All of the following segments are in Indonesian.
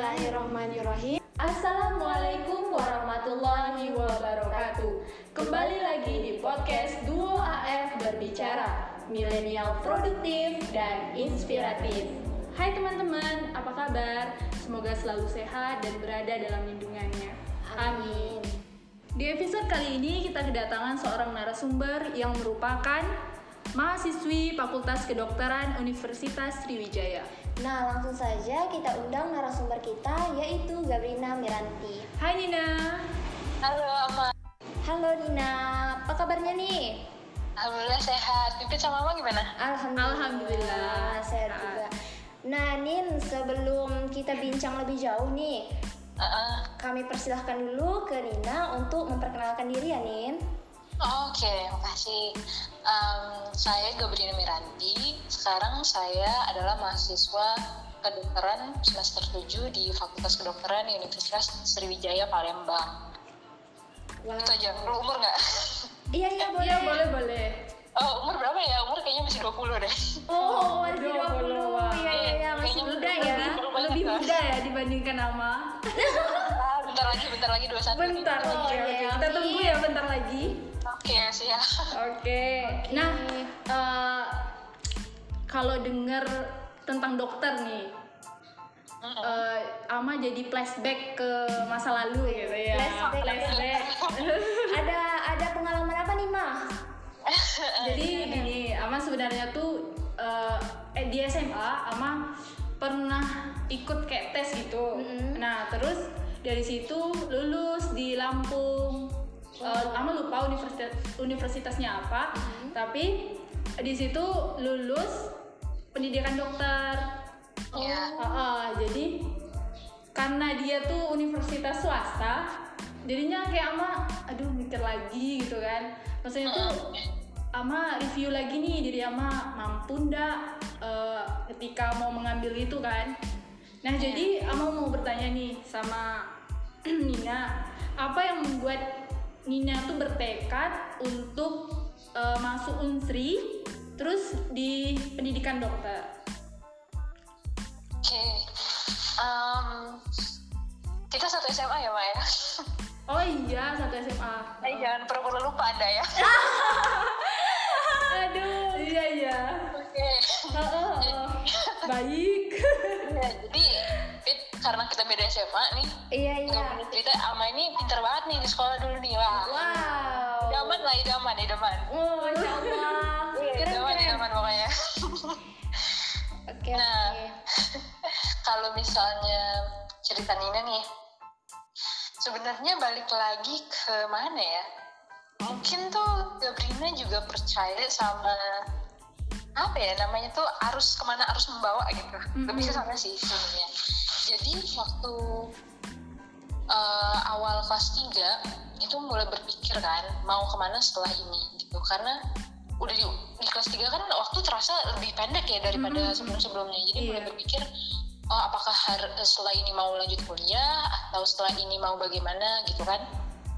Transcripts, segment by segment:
Bismillahirrahmanirrahim. Assalamualaikum warahmatullahi wabarakatuh. Kembali lagi di podcast Duo AF berbicara, milenial produktif dan inspiratif. Hai teman-teman, apa kabar? Semoga selalu sehat dan berada dalam lindungannya. Amin. Di episode kali ini kita kedatangan seorang narasumber yang merupakan mahasiswi Fakultas Kedokteran Universitas Sriwijaya. Nah, langsung saja kita undang narasumber kita yaitu Gabrina Miranti. Hai Nina. Halo Ama. Halo Nina, apa kabarnya nih? Alhamdulillah sehat. Pipit sama Mama gimana? Alhamdulillah. Alhamdulillah, sehat sehat. juga. Nah, Nin, sebelum kita bincang lebih jauh nih, Uh-uh. kami persilahkan dulu ke Nina untuk memperkenalkan diri ya, Nin. Oke, makasih. Em, saya Gabriela Miranti. Sekarang saya adalah mahasiswa kedokteran semester 7 di Fakultas Kedokteran Universitas Sriwijaya Palembang. Wah. Itu aja. Lu umur nggak? Iya, iya, boleh. Iya boleh boleh. Oh, umur berapa ya? Umur kayaknya masih 20 deh. Oh, masih 20. 20. Iya, iya, iya, masih Kayaknya muda ya. Lebih kan? muda ya dibandingkan Ama. Ah, bentar lagi, bentar lagi 21. Bentar Oh, oke iya, oke. Kita tunggu ya bentar lagi. Oke, siap. Oke. Nah, eh, kalau dengar tentang dokter nih, Mm-mm. eh, Ama jadi flashback ke masa lalu gitu ya. Flashback. Flashback. Ada ada pengalaman apa nih, Ma? jadi gini, Ama sebenarnya tuh eh, eh, di SMA Ama pernah ikut kayak tes gitu. Mm-mm. Nah, terus dari situ lulus di Lampung. Eh, Ama lupa universitas universitasnya apa, tapi di situ lulus pendidikan dokter. Iya. Ah, ah, jadi karena dia tuh universitas swasta, jadinya kayak ama, aduh mikir lagi gitu kan. Maksudnya tuh ama review lagi nih diri ama mampu ndak eh, ketika mau mengambil itu kan. Nah jadi ama mau bertanya nih sama Nina, apa yang membuat Nina tuh bertekad untuk eh, masuk Unsri, terus di pendidikan dokter. Oke. Em, kita satu SMA ya, Maya? Oh iya, satu SMA. Eh, jangan pernah lupa Anda ya. Aduh. Iya iya. Oke. Oh, oh, oh. Baik. Ya, jadi Fit, karena kita beda SMA nih, Iya, iya. cerita, Ama ini pinter banget nih di sekolah dulu. Idaman idaman. Oh, Masya Allah. Iya, Keren, idaman, keren. idaman pokoknya. Oke, Nah. oke. Kalau misalnya cerita Nina nih, sebenarnya balik lagi ke mana ya? Mungkin tuh Gabrina juga percaya sama apa ya namanya tuh arus ke mana arus membawa gitu. Lebih ke sana sih sebenarnya. Jadi waktu eh, awal kelas 3 itu mulai berpikir kan mau ke mana setelah ini gitu. Karena udah di, di kelas 3 kan waktu terasa lebih pendek ya daripada sebelum-sebelumnya. Jadi mulai Iya. berpikir oh, apakah har- setelah ini mau lanjut kuliah atau setelah ini mau bagaimana gitu kan.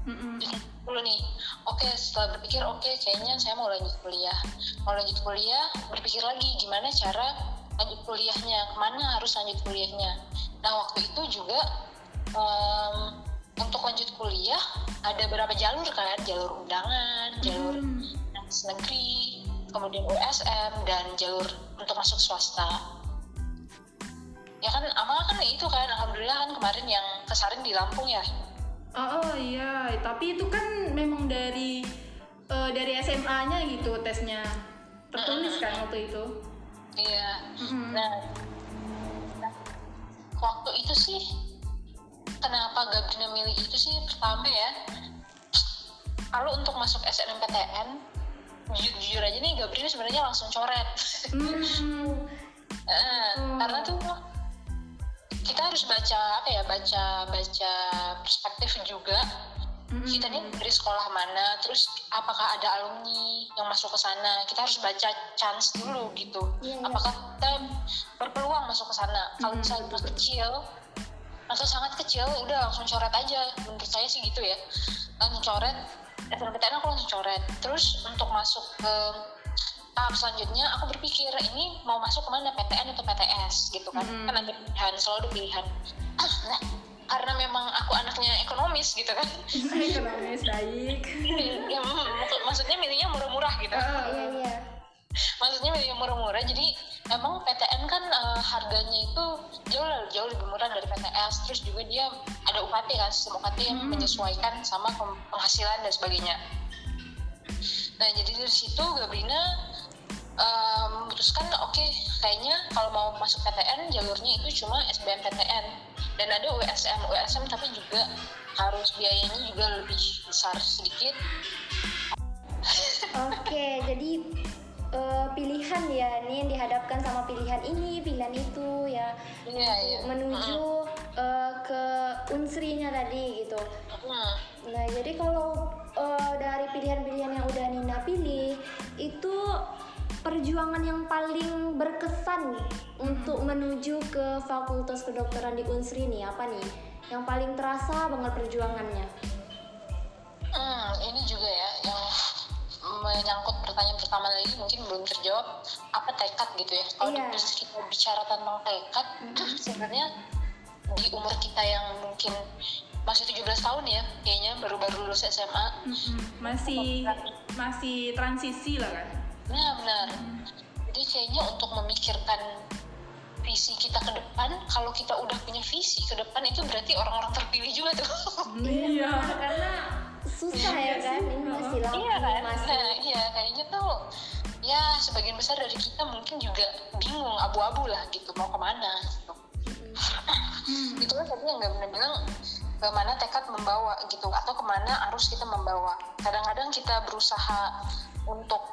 Mm-mm. dulu nih oke setelah berpikir oke kayaknya saya mau lanjut kuliah. Mau lanjut kuliah berpikir lagi gimana cara lanjut kuliahnya ke mana harus lanjut kuliahnya. Nah waktu itu juga em, untuk lanjut kuliah ada beberapa jalur kan jalur undangan jalur Hmm. negeri kemudian USM dan jalur untuk masuk swasta ya kan amal kan itu kan alhamdulillah kan kemarin yang kesarin di Lampung ya Oh, oh, iya, tapi itu kan memang dari eh, dari SMA-nya gitu tesnya. Tertulis kan waktu itu. iya. Nah, nah, waktu itu sih kenapa Gabrina milih itu sih pertama ya kalau untuk masuk SNMPTN jujur, jujur aja nih Gabrina sebenarnya langsung coret Hmm. Hmm. karena tuh kita harus baca apa ya baca baca perspektif juga Mm-mm. kita nih dari sekolah mana terus apakah ada alumni yang masuk ke sana kita harus baca chance dulu gitu Iya, iya. apakah kita berpeluang masuk ke sana kalau misalnya itu kecil atau sangat kecil udah langsung coret aja. Menurut saya sih gitu ya. Langsung coret. SNMPTN aku langsung coret. Terus untuk masuk ke tahap selanjutnya aku berpikir ini mau masuk ke mana? PTN atau PTS gitu kan. Mm. kan ada pilihan selalu ada pilihan. Nah karena memang aku anaknya ekonomis gitu kan. Ekonomis baik. Ya, mak- maksudnya milihnya murah-murah gitu. Iya iya. Maksudnya milih murah-murah jadi emang PTN kan eh, harganya itu jauh jauh lebih murah dari PTS terus juga dia ada UKT kan sistem UKT yang Hmm. menyesuaikan sama penghasilan dan sebagainya. Nah jadi dari situ Gabrina eh, memutuskan oke kayaknya kalau mau masuk PTN jalurnya itu cuma SBMPTN dan ada USM USM tapi juga harus biayanya juga lebih besar sedikit. Oke, jadi eh, pilihan ya nih dihadapkan sama pilihan ini, pilihan itu ya iya iya menuju eh, ke unsrinya tadi gitu. Hmm. Nah, jadi kalau eh, dari pilihan-pilihan yang udah Nina pilih itu perjuangan yang paling berkesan untuk menuju ke Fakultas Kedokteran di Unsri nih apa nih? Yang paling terasa banget perjuangannya. Hmm, ini juga ya yang menyangkut pertanyaan pertama tadi mungkin belum terjawab apa tekad gitu ya. Kalau Iya. di- kita bicara tentang tekad, sebenarnya di umur kita yang mungkin masih 17 tahun ya, kayaknya baru-baru lulus SMA. Mm-mm. masih masih transisi lah kan Nah, benar. Jadi kayaknya untuk memikirkan visi kita ke depan, kalau kita udah punya visi ke depan itu berarti orang-orang terpilih juga tuh. iya Karena susah ya kan, ini masih lama, iya kan? masih nah iya kayaknya tuh ya sebagian besar dari kita mungkin juga bingung abu-abu lah gitu mau ke mana gitu. Itu kan tadi yang nggak benar bilang ke mana tekad membawa gitu atau ke mana arus kita membawa. Kadang-kadang kita berusaha untuk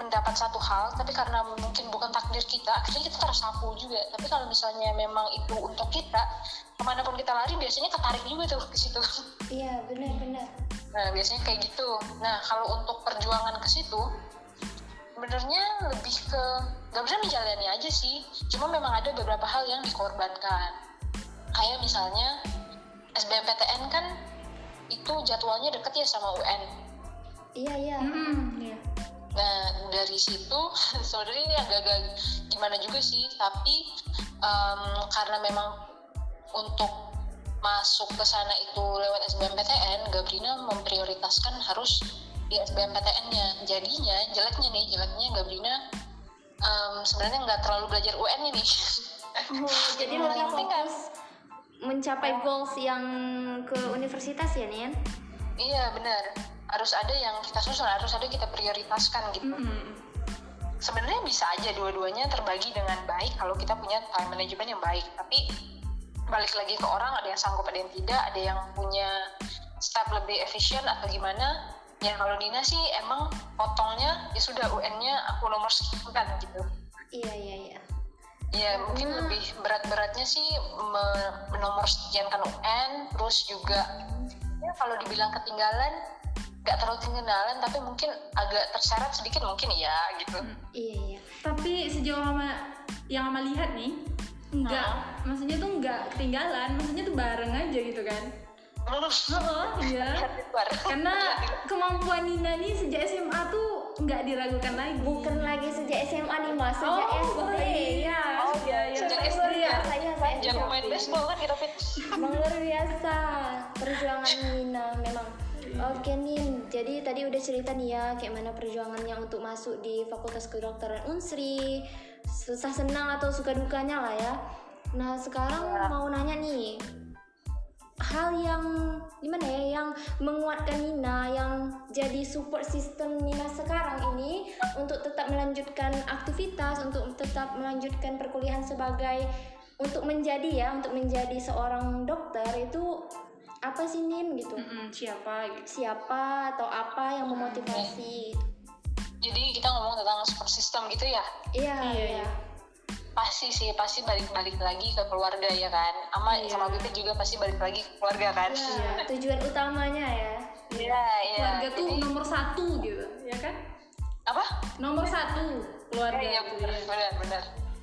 mendapat satu hal tapi karena mungkin bukan takdir kita akhirnya kita tersapu juga tapi kalau misalnya memang itu untuk kita ke mana pun kita lari biasanya ketarik juga tuh ke situ Iya benar-benar. Nah, biasanya kayak gitu. Nah, kalau untuk perjuangan ke situ, sebenarnya lebih ke gak bisa menjalani aja sih. Cuma memang ada beberapa hal yang dikorbankan. Kayak misalnya SBMPTN kan itu jadwalnya deket ya sama UN. Iya iya. Mm-mm, iya. Nah, dari situ sebenarnya ini agak-agak gimana juga sih, tapi em, karena memang untuk masuk ke sana itu lewat SBMPTN, Gabrina memprioritaskan harus di SBMPTN-nya. Jadinya jeleknya nih, jeleknya Gabrina em, sebenarnya nggak terlalu belajar UN ini. Oh, jadi lebih fokus mencapai goals yang ke universitas ya Nian? iya benar, harus ada yang kita susun, harus ada yang kita prioritaskan gitu. Mm-mm. sebenarnya bisa aja dua-duanya terbagi dengan baik kalau kita punya time management yang baik tapi balik lagi ke orang ada yang sanggup ada yang tidak ada yang punya step lebih efisien atau gimana ya kalau Nina sih emang potongnya ya sudah UN-nya aku nomor sekian kan gitu Iya iya iya. ya mungkin lebih berat-beratnya sih me- menomor sekiankan UN terus juga ya kalau dibilang ketinggalan nggak terlalu ketinggalan tapi mungkin agak terseret sedikit mungkin ya gitu. Iya iya. tapi sejauh ama yang ama lihat nih enggak maksudnya tuh enggak ketinggalan maksudnya tuh bareng aja gitu kan? Oh iya. Karena kemampuan Nina nih sejak SMA tuh nggak diragukan lagi. Bukan lagi sejak SMA nih mas, sejak oh SD. iya. Oh, iya iya. Sejak SD ya? biasa. Saya saya Jangan main baseball kan kita fit. Luar biasa. Perjuangan Nina memang. Oke Nin, jadi tadi udah cerita nih ya kayak mana perjuangannya untuk masuk di Fakultas Kedokteran Unsri, susah senang atau suka dukanya lah ya. Nah sekarang mau nanya nih, hal yang gimana ya yang menguatkan Nina yang jadi support system Nina sekarang ini untuk tetap melanjutkan aktivitas untuk tetap melanjutkan perkuliahan sebagai untuk menjadi ya untuk menjadi seorang dokter itu apa sih Nin gitu Mm-mm, siapa gitu siapa atau apa yang memotivasi Jadi kita ngomong tentang support system gitu ya. iya Iya, iya iya. Pasti sih, pasti balik-balik lagi ke keluarga ya kan. Ama Iya. sama Bibit juga pasti balik lagi ke keluarga kan. Iya, tujuan utamanya ya Iya, iya. keluarga tuh Jadi- nomor satu gitu ya kan apa? nomor satu keluarga Iya, benar, ya. benar, benar.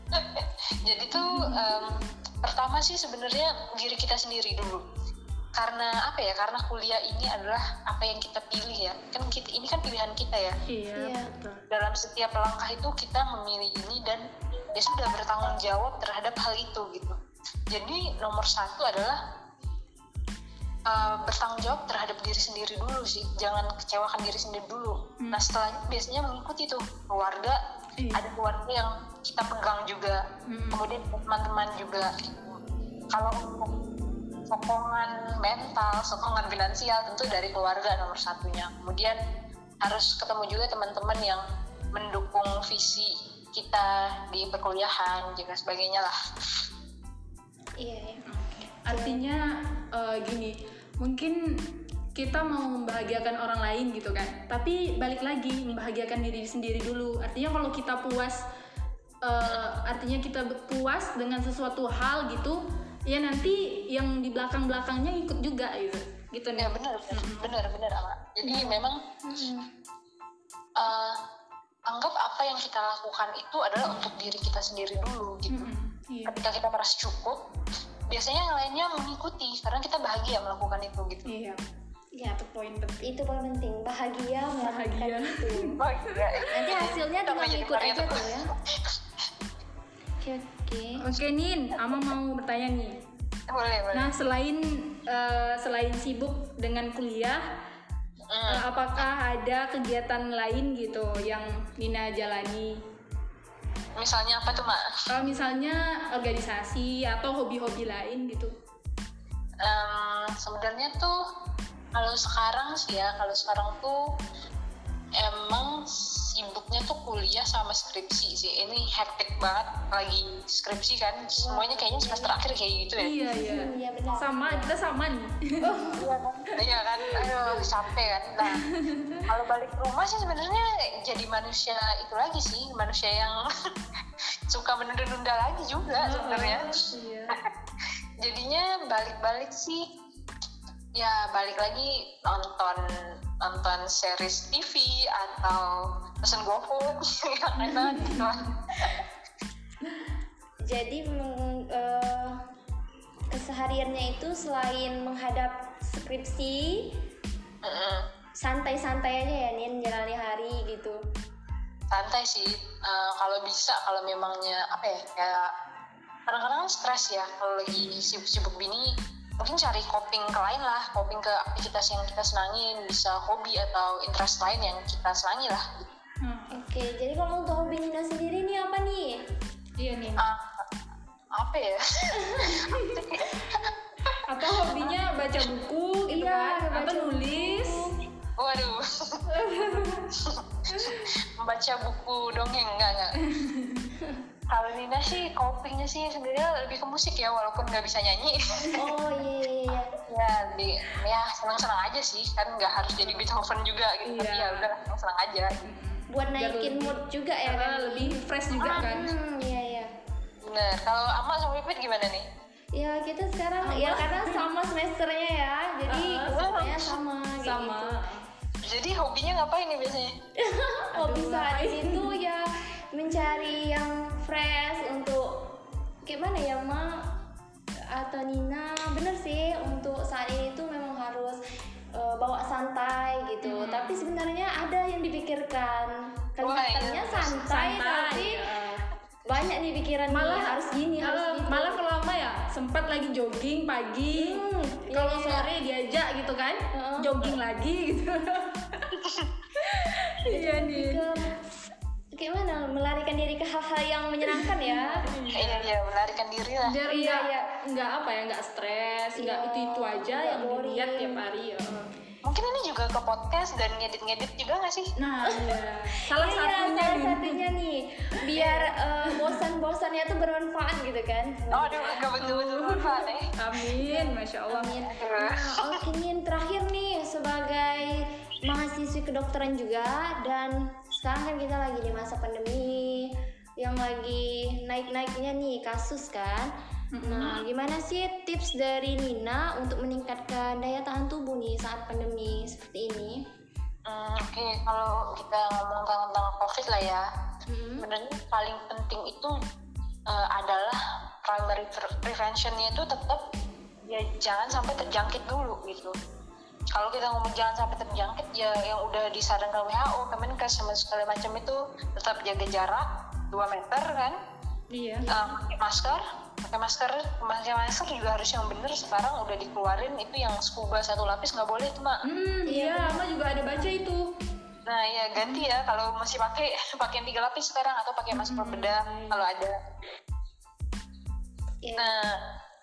Jadi tuh em, pertama sih sebenarnya diri kita sendiri dulu. Karena apa ya karena kuliah ini adalah apa yang kita pilih ya. Kan kita ini kan pilihan kita ya. Iya Iya. betul. Dalam setiap langkah itu kita memilih ini dan ya sudah bertanggung jawab terhadap hal itu gitu. Jadi nomor satu adalah uh, bertanggung jawab terhadap diri sendiri dulu sih. Jangan kecewakan diri sendiri dulu. Hmm. nah setelahnya biasanya mengikuti tuh keluarga. Iya. ada keluarga yang kita pegang juga. Mm-mm. kemudian teman-teman juga. Kalau untuk sokongan mental sokongan finansial tentu dari keluarga nomor satunya kemudian harus ketemu juga teman-teman yang mendukung visi kita di perkuliahan juga sebagainya lah Iya, iya. Artinya eh, gini, mungkin kita mau membahagiakan orang lain gitu kan. Tapi balik lagi membahagiakan diri sendiri dulu. Artinya kalau kita puas eh, artinya kita puas dengan sesuatu hal gitu, ya nanti yang di belakang-belakangnya ikut juga gitu. Gitu nih. ya benar benar benar benar Ama. jadi memang Mm-mm. eh, anggap apa yang kita lakukan itu adalah untuk diri kita sendiri dulu gitu Mm-mm. Iya. ketika kita merasa cukup biasanya yang lainnya mengikuti karena kita bahagia melakukan itu gitu Iya. Ya, Itu poin penting. itu poin penting. Bahagia melakukan Bahagia. itu. bahagia Nanti hasilnya tinggal karya aja tuh ya. Oke, oke. Oke Nin, Ama mau bertanya nih. boleh boleh Nah selain eh, selain sibuk dengan kuliah, Hmm. Eh, apakah ada kegiatan lain gitu yang Nina jalani? misalnya apa tuh mak Eh, misalnya organisasi atau hobi-hobi lain gitu? Em, sebenarnya tuh kalau sekarang sih ya kalau sekarang tuh tuh kuliah sama skripsi sih. Ini hektik banget lagi skripsi kan. Semuanya kayaknya semester akhir kayak gitu ya. Iya iya. Iya benar. Sama kita sama nih. iya kan? Ayo capek kan. Nah kalau balik rumah sih sebenarnya jadi manusia itu lagi sih. Manusia yang suka menunda-nunda lagi juga sebenarnya. Iya. jadinya balik-balik sih ya balik lagi nonton nonton series TV atau pesen GoFood yang enak gitu. Jadi eh, kesehariannya itu selain menghadap skripsi, santai-santai aja ya Nin jalani hari gitu. santai sih Eh, kalau bisa kalau memangnya apa ya kayak kadang-kadang kan stres ya kalau lagi sibuk-sibuk gini mungkin cari coping ke lain lah coping ke aktivitas yang kita senangin bisa hobi atau interest lain yang kita senangi lah Hmm, Oke, jadi kalau untuk hobi Nina sendiri nih apa nih? Iya nih. Ah, apa ya Atau hobinya baca buku gitu Iya, kan? baca Atau nulis? Waduh. Membaca buku dongeng enggak enggak. Kalau Nina sih copingnya sih sebenarnya lebih ke musik ya walaupun nggak bisa nyanyi. Oh iya iya iya. ya di ya senang-senang aja sih kan nggak harus jadi Beethoven juga gitu. Tapi Iya. ya udah senang-senang aja. Buat naikin mood juga ya kan? lebih fresh juga kan? Hmm, iya iya. Bener. Kalau Ama sama Pipit gimana nih? Ya kita sekarang ya karena sama semesternya ya, jadi Ah, kesibukannya sama Sama. gitu. Jadi hobinya ngapain nih biasanya? Hobi saat itu ya mencari yang fresh untuk gimana ya ma atau Nina bener sih untuk saat ini tuh memang harus eh, bawa santai gitu Hmm. tapi sebenarnya ada yang dipikirkan Wah, kelihatannya iya. santai, tapi ya. banyak nih pikiran malah nih, harus gini harus malah, gitu malah kalau lama ya sempat lagi jogging pagi Hmm, kalau iya. sore diajak gitu kan Heeh. jogging lagi gitu iya nih ke gimana melarikan diri ke hal-hal yang menyenangkan ya Iya iya melarikan diri lah. biar Iya, nggak iya. nggak apa ya nggak stres nggak Iya, itu itu aja nggak yang boring. dilihat tiap hari ya. Mungkin ini juga ke podcast dan ngedit-ngedit juga nggak sih? nah iya. salah Iya, satunya salah nih. satunya nih biar eh, bosan-bosannya tuh bermanfaat gitu kan Oh aduh gak betul-betul manfaat eh. amin masya allah Amin. Nah, oke Nin, terakhir nih sebagai mahasiswi kedokteran juga dan sekarang kan kita lagi di masa pandemi yang lagi naik-naiknya nih kasus kan. Nah, gimana sih tips dari Nina untuk meningkatkan daya tahan tubuh nih saat pandemi seperti ini? Hmm, Oke, kalau kita ngomong tentang COVID lah ya, Hmm. sebenarnya paling penting itu eh, adalah primary pre- preventionnya itu tetap ya jangan sampai terjangkit dulu gitu kalau kita ngomong jangan sampai terjangkit ya yang udah disarankan WHO Kemenkes sama segala macam itu tetap jaga jarak 2 meter kan? Iya. Uh, pakai masker. Pakai masker pakai masker juga harus yang bener. Sekarang udah dikeluarin itu yang scuba satu lapis nggak boleh tuh mak. Hmm iya ama juga ada baca itu. Nah ya ganti ya. Kalau masih pakai pakai yang tiga lapis sekarang atau pakai masker Hmm, bedah iya. kalau ada. Iya. nah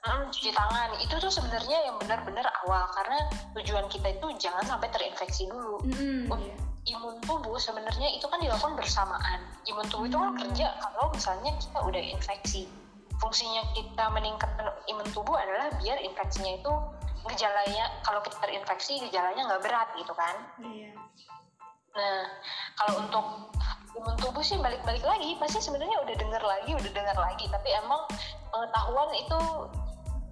mm, cuci tangan itu tuh sebenarnya yang benar-benar awal karena tujuan kita itu jangan sampai terinfeksi dulu Oh, iya. imun tubuh sebenarnya itu kan dilakukan bersamaan. Imun tubuh itu kan Hmm. kerja kalau misalnya kita udah infeksi. Fungsinya kita meningkatkan imun tubuh adalah biar infeksinya itu gejalanya kalau kita terinfeksi gejalanya nggak berat gitu kan. iya Nah kalau untuk imun tubuh sih balik-balik lagi pasti sebenarnya udah dengar lagi udah dengar lagi tapi emang pengetahuan itu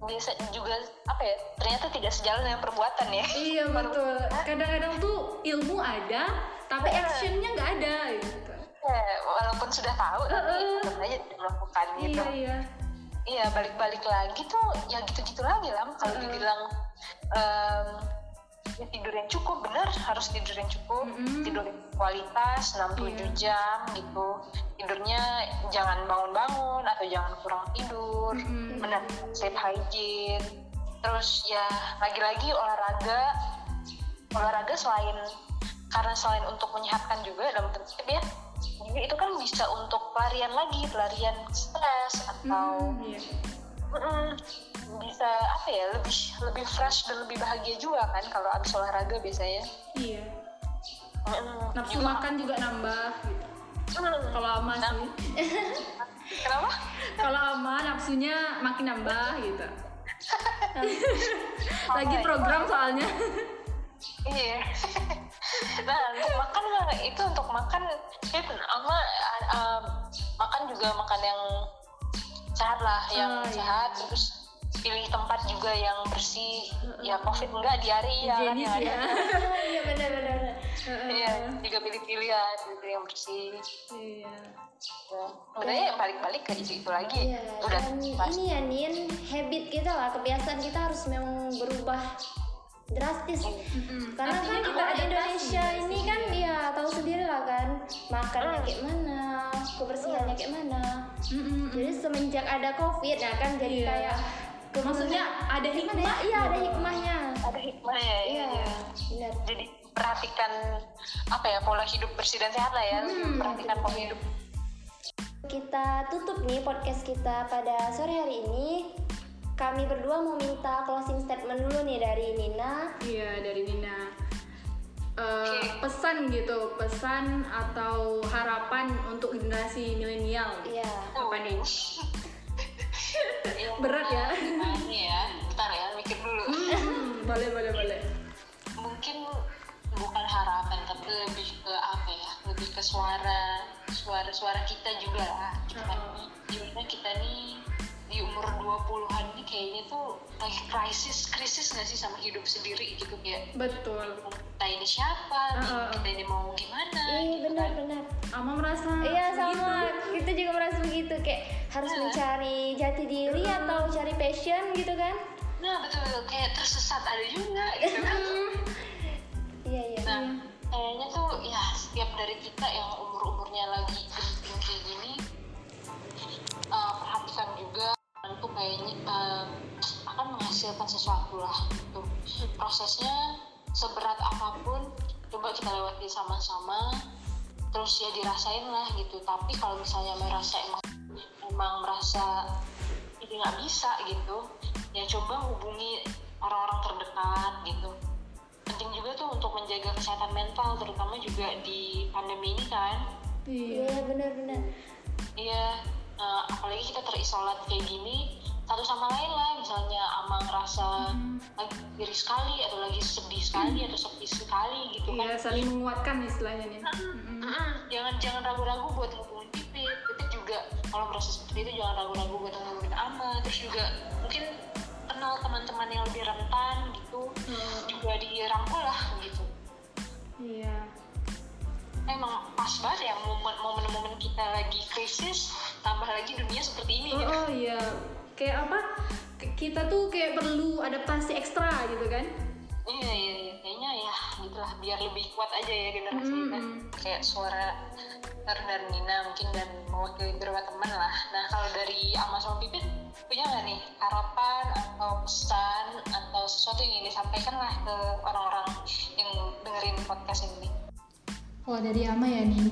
biasa juga apa ya ternyata tidak sejalan dengan perbuatan ya. iya betul kadang-kadang tuh ilmu ada tapi Iya. actionnya nggak ada gitu Ya, walaupun sudah tahu tapi Heeh. tetap aja dilakukan gitu. iya iya Iya balik-balik lagi tuh ya gitu-gitu lagi lah kalau Heeh. dibilang em, ya tidur yang cukup bener harus tidur yang cukup. Mm-mm. tidur yang kualitas 6-7 Iya. jam gitu. Tidurnya jangan bangun-bangun atau jangan kurang tidur. Mm-mm. benar sleep hygiene. Terus ya lagi-lagi olahraga. Olahraga selain karena selain untuk menyehatkan juga dalam tanda kutip ya itu kan bisa untuk pelarian lagi pelarian stres atau Mm, iya Bisa apa ya lebih lebih fresh dan lebih bahagia juga kan kalau abis olahraga biasanya. Iya. Mm-mm. nafsu Juga- makan juga nambah gitu. Mm. kalau ama Nah. sih. Kenapa? Kalau ama nafsunya makin nambah gitu. Lagi ya? program soalnya. Iya. Nah untuk makan itu untuk makan itu ama uh, makan juga makan yang sehat lah yang Oh, iya. sehat terus pilih tempat juga yang bersih. Ya covid enggak diare ya kan yang ya. iya benar-benar iya juga pilih-pilih ya pilih yang bersih. Iya. Ya. udah ya balik-balik ke itu itu lagi. Iya, udah pas. ini ya Nin, habit kita lah, kebiasaan kita harus memang berubah drastis. Mm-mm. Karena Artinya kan kita adaptasi Indonesia ini kan ya tahu sendiri lah kan, makannya Hmm. kayak mana, kebersihannya kayak mana. Mm-mm. Jadi semenjak ada covid, nah kan jadi Iya. kayak maksudnya ada gimana hikmah ya? Iya ada gitu. hikmahnya. ada hikmahnya ya Iya, iya. benar. jadi perhatikan apa ya pola hidup bersih dan sehat lah ya Hmm, perhatikan pola hidup Kita tutup nih podcast kita pada sore hari ini. Kami berdua mau minta closing statement dulu nih dari Nina. Iya dari Nina. Eh, Oke. pesan gitu, pesan atau harapan untuk generasi milenial. Iya. Apa nih? Iya, Berat ya? nah, ini ya bentar ya mikir dulu Hmm, boleh boleh boleh. mungkin bukan harapan tapi lebih ke apa ya lebih ke suara suara suara kita juga lah kita gimana kita nih 20-an nih kayaknya tuh lagi krisis krisis nggak sih sama hidup sendiri gitu kayak Betul. kita ini siapa nih, Uh-uh. kita ini mau gimana Iya gitu kan. benar-benar. Ama merasa Iya begitu. sama. Kita juga merasa begitu kayak harus Iya. mencari jati diri atau cari passion gitu kan? nah betul kayak tersesat ada juga gitu kan Iya iya. Nah, kayaknya tuh ya setiap dari kita yang umur-umurnya lagi genting kayak gini uh, perhatikan juga itu kayaknya uh, akan menghasilkan sesuatu lah gitu. Prosesnya seberat apa pun coba kita lewati sama-sama terus ya dirasain lah gitu tapi kalau misalnya merasa emang emang merasa ini nggak bisa gitu ya coba hubungi orang-orang terdekat gitu penting juga tuh untuk menjaga kesehatan mental terutama juga di pandemi ini kan Iya. Iya benar-benar. iya eh, apalagi kita terisolat kayak gini satu sama lain lah misalnya ama ngerasa Hmm. lagi diri sekali atau lagi sedih sekali atau sepi sekali gitu kan Iya, saling menguatkan istilahnya nih. Jangan jangan ragu-ragu buat hubungin pipit pipit juga kalau merasa seperti itu jangan ragu-ragu buat hubungin ama terus juga mungkin kenal teman-teman yang lebih rentan gitu Hmm. juga dirangkul lah gitu Iya. Emang pas banget ya momen momen-momen kita lagi krisis tambah lagi dunia seperti ini Oh, gitu oh iya. Kayak apa? kita tuh kayak perlu adaptasi ekstra gitu kan? Iya iya iya. Kayaknya ya gitulah. Biar lebih kuat aja ya generasi Mm, kita. mm. kayak suara dari dari Nina mungkin dan mewakili beberapa teman lah. Nah kalau dari Ama sama Pipit punya nggak nih harapan atau pesan atau sesuatu yang ingin disampaikan lah ke orang-orang yang dengerin podcast ini Kalau dari Ama ya nih,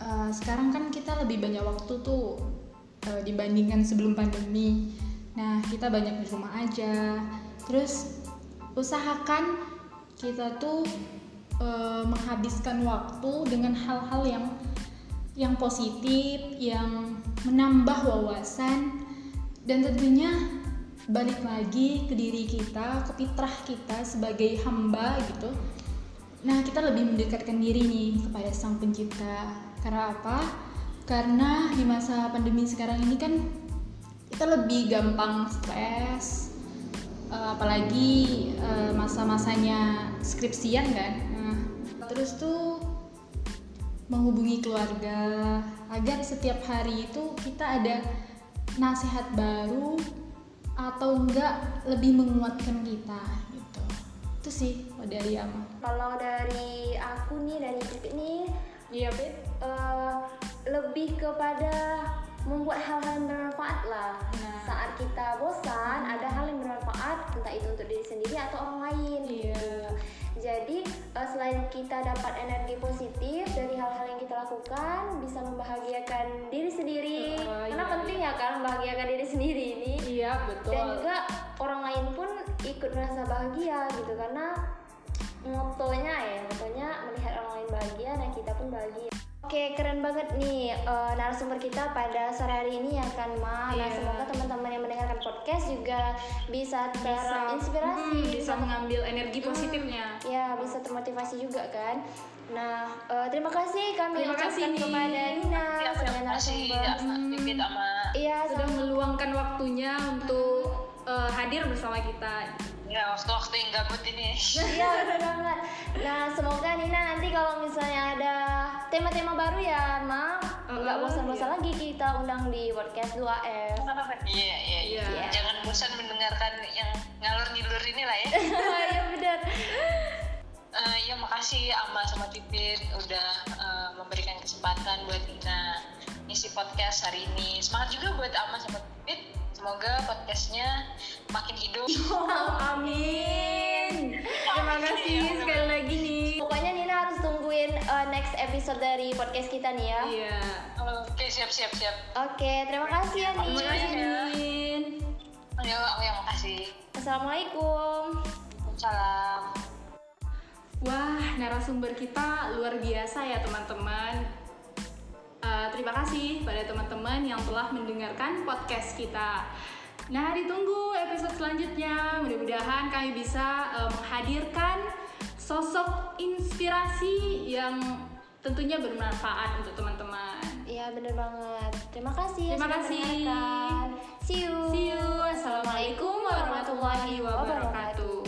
eh, sekarang kan kita lebih banyak waktu tuh eh, dibandingkan sebelum pandemi. Nah, kita banyak di rumah aja. Terus usahakan kita tuh eh, menghabiskan waktu dengan hal-hal yang yang positif, yang menambah wawasan dan tentunya balik lagi ke diri kita, ke fitrah kita sebagai hamba gitu. Nah, kita lebih mendekatkan diri nih kepada Sang Pencipta. Karena apa? Karena di masa pandemi sekarang ini kan kita lebih gampang stres, eh, apalagi eh, masa-masanya skripsian kan. Nah, terus tuh menghubungi keluarga agar setiap hari itu kita ada nasihat baru atau enggak lebih menguatkan kita. Itu sih kalau dari Ama. Kalau dari aku nih dari Pipit nih Iya, Pit. eh, lebih kepada membuat hal-hal yang bermanfaat lah. Nah. Saat kita bosan, ada hal yang bermanfaat, entah itu untuk diri sendiri atau orang lain. Iya. Jadi eh, selain kita dapat energi positif dari hal-hal yang kita lakukan, bisa membahagiakan diri sendiri. Oh, Karena iya, penting ya kan membahagiakan diri sendiri ini. Iya, betul. Dan juga orang lain pun ikut merasa bahagia gitu karena motonya ya, motonya melihat orang lain bahagia dan kita pun bahagia. Oke, keren banget nih eh, narasumber kita pada sore hari ini ya kan, Ma. Nah, Iya. semoga teman-teman yang mendengarkan podcast juga bisa bisa terinspirasi, hmm, bisa mengambil energi positifnya. ya bisa termotivasi juga kan. Nah, eh, terima kasih kami Terima ucapkan kasih kepada Nina ya sebagai terima kasih narasumber. sama Iya, Sudah meluangkan waktunya untuk eh, hadir bersama kita. Ya waktu-waktu yang gabut ini Iya benar banget. Nah semoga Nina nanti kalau misalnya ada tema-tema baru ya, Ma, nggak bosan-bosan lagi kita undang di podcast 2F. iya iya iya Iya. jangan bosan mendengarkan yang ngalur ngilur ini lah ya Iya benar. Eh, ya makasih Ama sama Pipit udah eh, memberikan kesempatan buat Nina ngisi podcast hari ini. Semangat juga buat Ama sama Pipit. Semoga podcastnya makin hidup. Amin. Terima kasih sekali lagi nih. Pokoknya Nina harus tungguin uh, next episode dari podcast kita nih ya. Iya. Oke siap siap siap. Oke, terima kasih ya Terima kasih, Nina. Nin. Ayo aku yang makasih. Assalamualaikum. Salam. Wah, narasumber kita luar biasa ya teman-teman. Eh, terima kasih pada teman-teman yang telah mendengarkan podcast kita. Nah, ditunggu episode selanjutnya. Mudah-mudahan kami bisa eh, menghadirkan sosok inspirasi yang tentunya bermanfaat untuk teman-teman. Iya benar banget. Terima kasih. Terima sudah kasih. mendengarkan. See you. See you. Assalamualaikum warahmatullahi wabarakatuh.